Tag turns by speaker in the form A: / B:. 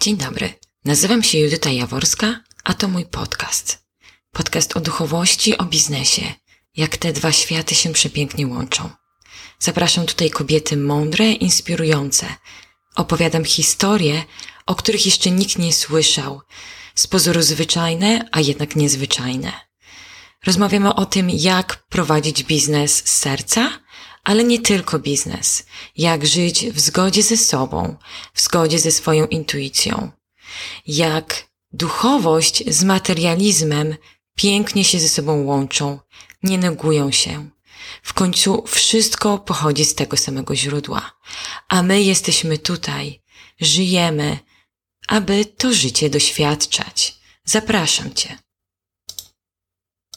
A: Dzień dobry. Nazywam się Judyta Jaworska, a to mój podcast. Podcast o duchowości, o biznesie. Jak te dwa światy się przepięknie łączą. Zapraszam tutaj kobiety mądre, inspirujące. Opowiadam historie, o których jeszcze nikt nie słyszał. Z pozoru zwyczajne, a jednak niezwyczajne. Rozmawiamy o tym, jak prowadzić biznes z serca, ale nie tylko biznes. Jak żyć w zgodzie ze sobą, w zgodzie ze swoją intuicją. Jak duchowość z materializmem pięknie się ze sobą łączą, nie negują się. W końcu wszystko pochodzi z tego samego źródła. A my jesteśmy tutaj, żyjemy, aby to życie doświadczać. Zapraszam Cię.